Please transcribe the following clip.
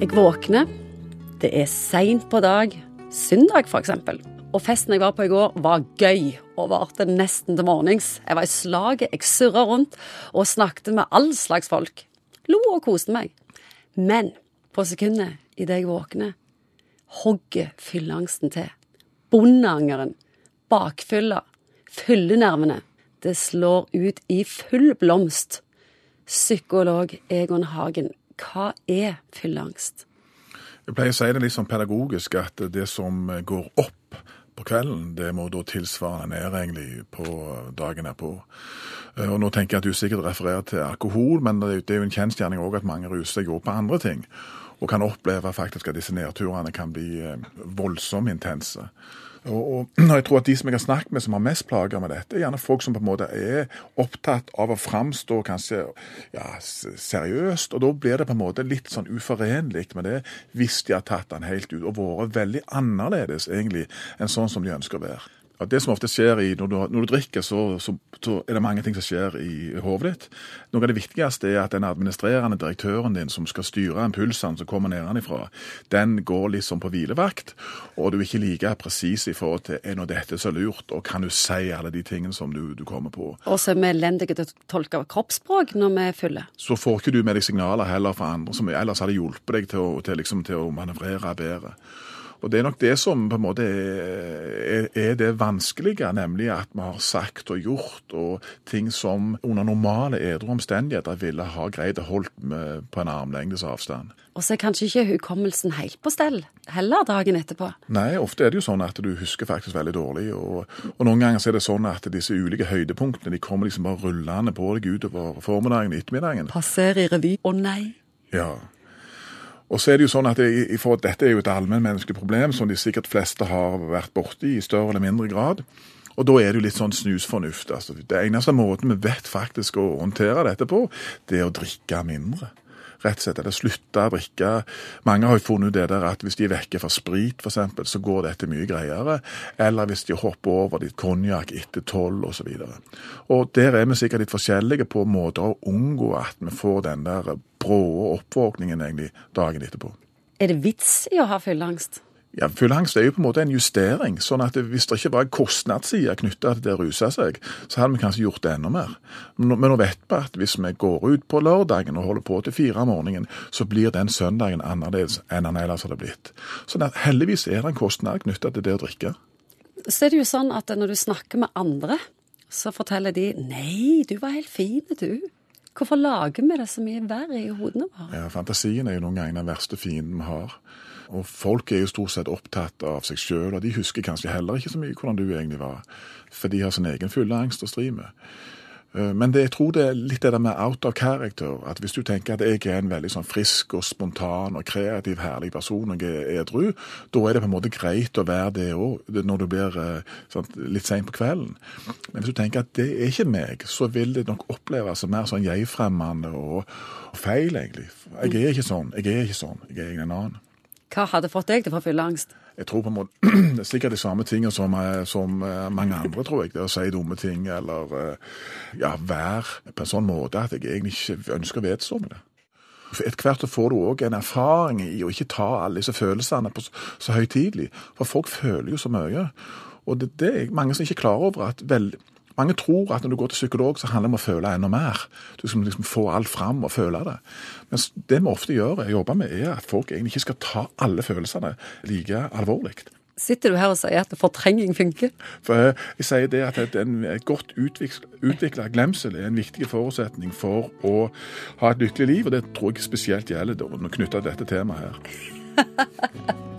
Jeg våkner. Det er seint på dag. Søndag, eksempel. Og festen jeg var på i går, var gøy og varte nesten til morgens. Jeg var i slaget, jeg surra rundt og snakket med all slags folk. Lo og koste meg. Men på sekundet idet jeg våkner, hogger fylleangsten til. Bondeangeren, bakfylla, fyllenervene. Det slår ut i full blomst. Psykolog Egon Hagen, hva er fylleangst? Jeg pleier å si det litt sånn pedagogisk at det som går opp på kvelden, det må da tilsvare ned egentlig på dagen erpå. Og nå tenker jeg at du sikkert refererer til alkohol, men det er jo en kjensgjerning òg at mange ruser seg opp på andre ting. Og kan oppleve faktisk at disse nedturene kan bli voldsomt intense. Og, og jeg tror at De som jeg har snakket med som har mest plager med dette, er gjerne folk som på en måte er opptatt av å framstå kanskje ja, seriøst. og Da blir det på en måte litt sånn uforenlig med det hvis de har tatt den helt ut og vært veldig annerledes egentlig enn sånn som de ønsker å være. Ja, det som ofte skjer i, når, du, når du drikker, så, så, så, er det mange ting som skjer i hodet ditt. Noe av det viktigste er at den administrerende direktøren din som skal styre impulsene som kommer nedenfra, den går liksom på hvilevakt, og du er ikke like presis i forhold til er nå dette så lurt, og kan du si alle de tingene som du, du kommer på. Og så er vi elendige til å tolke kroppsspråk når vi er fulle. Så får ikke du med deg signaler heller fra andre som ellers hadde hjulpet deg til å, til, liksom, til å manøvrere bedre. Og Det er nok det som på en måte er, er, det vanskelige, nemlig at vi har sagt og gjort og ting som under normale edru omstendigheter ville ha greid å holdt med på en armlengdes avstand. Og så er kanskje ikke hukommelsen helt på stell heller dagen etterpå? Nei, ofte er det jo sånn at du husker faktisk veldig dårlig. Og, og noen ganger er det sånn at disse ulike høydepunktene de kommer liksom bare rullende på deg utover formiddagen og ettermiddagen. Passerer i revy. Å nei. Ja. Og så er det jo sånn at det, for Dette er jo et allmennmenneskelig problem som de sikkert fleste har vært borti i større eller mindre grad. Og da er det jo litt sånn snusfornuft. altså. Det eneste måten vi vet faktisk å håndtere dette på, det er å drikke mindre rett og slett eller slutte å drikke. Mange har jo funnet ut det der at hvis de er vekke fra sprit f.eks., så går dette mye greiere. Eller hvis de hopper over litt konjakk etter tolv osv. Der er vi sikkert litt forskjellige på måter å unngå at vi får den der brå oppvåkningen egentlig dagen etterpå. Er det vits i å ha fylleangst? Ja, Fullangst er jo på en måte en justering. sånn at Hvis det ikke var en kostnadsside knytta til det å ruse seg, så hadde vi kanskje gjort det enda mer. Men nå vet vi at hvis vi går ut på lørdagen og holder på til fire om morgenen, så blir den søndagen annerledes enn den ellers hadde blitt. Sånn at heldigvis er det en kostnad knytta til det å drikke. Så er det jo sånn at når du snakker med andre, så forteller de 'nei, du var helt fin, du'. Hvorfor lager vi det så mye verre i hodene våre? Ja, Fantasien er jo noen ganger den verste fienden vi har. Og folk er jo stort sett opptatt av seg sjøl, og de husker kanskje heller ikke så mye hvordan du egentlig var. For de har sin egen fulle angst å stri med. Eh, men det, jeg tror det er litt det der med out of character. At hvis du tenker at jeg er en veldig sånn frisk og spontan og kreativ, herlig person og jeg er edru, da er det på en måte greit å være det òg når du blir sånn, litt sein på kvelden. Men hvis du tenker at det er ikke meg, så vil det nok oppleves som mer sånn jeg-fremmende og feil, egentlig. Jeg er ikke sånn. Jeg er ikke sånn. Jeg er en annen. Hva hadde fått deg til å få fylleangst? Jeg tror på en måte, Det er sikkert de samme tingene som, eh, som, eh, mange andre, tror jeg. Det å si dumme ting eller eh, ja, være på en sånn måte at jeg egentlig ikke ønsker å vedstå det. Etter hvert får du òg en erfaring i å ikke ta alle disse følelsene på så høytidelig. For folk føler jo så mye. Og det, det er mange som ikke er klar over at vel, mange tror at når du går til psykolog, så handler det om å føle enda mer. Du skal liksom få alt fram og føle det. Men det vi ofte gjør, jobber med, er at folk egentlig ikke skal ta alle følelsene like alvorlig. Sitter du her og sier at fortrenging funker? For jeg sier det at En godt utvikla glemsel er en viktig forutsetning for å ha et lykkelig liv, og det tror jeg spesielt gjelder knytta til dette temaet her.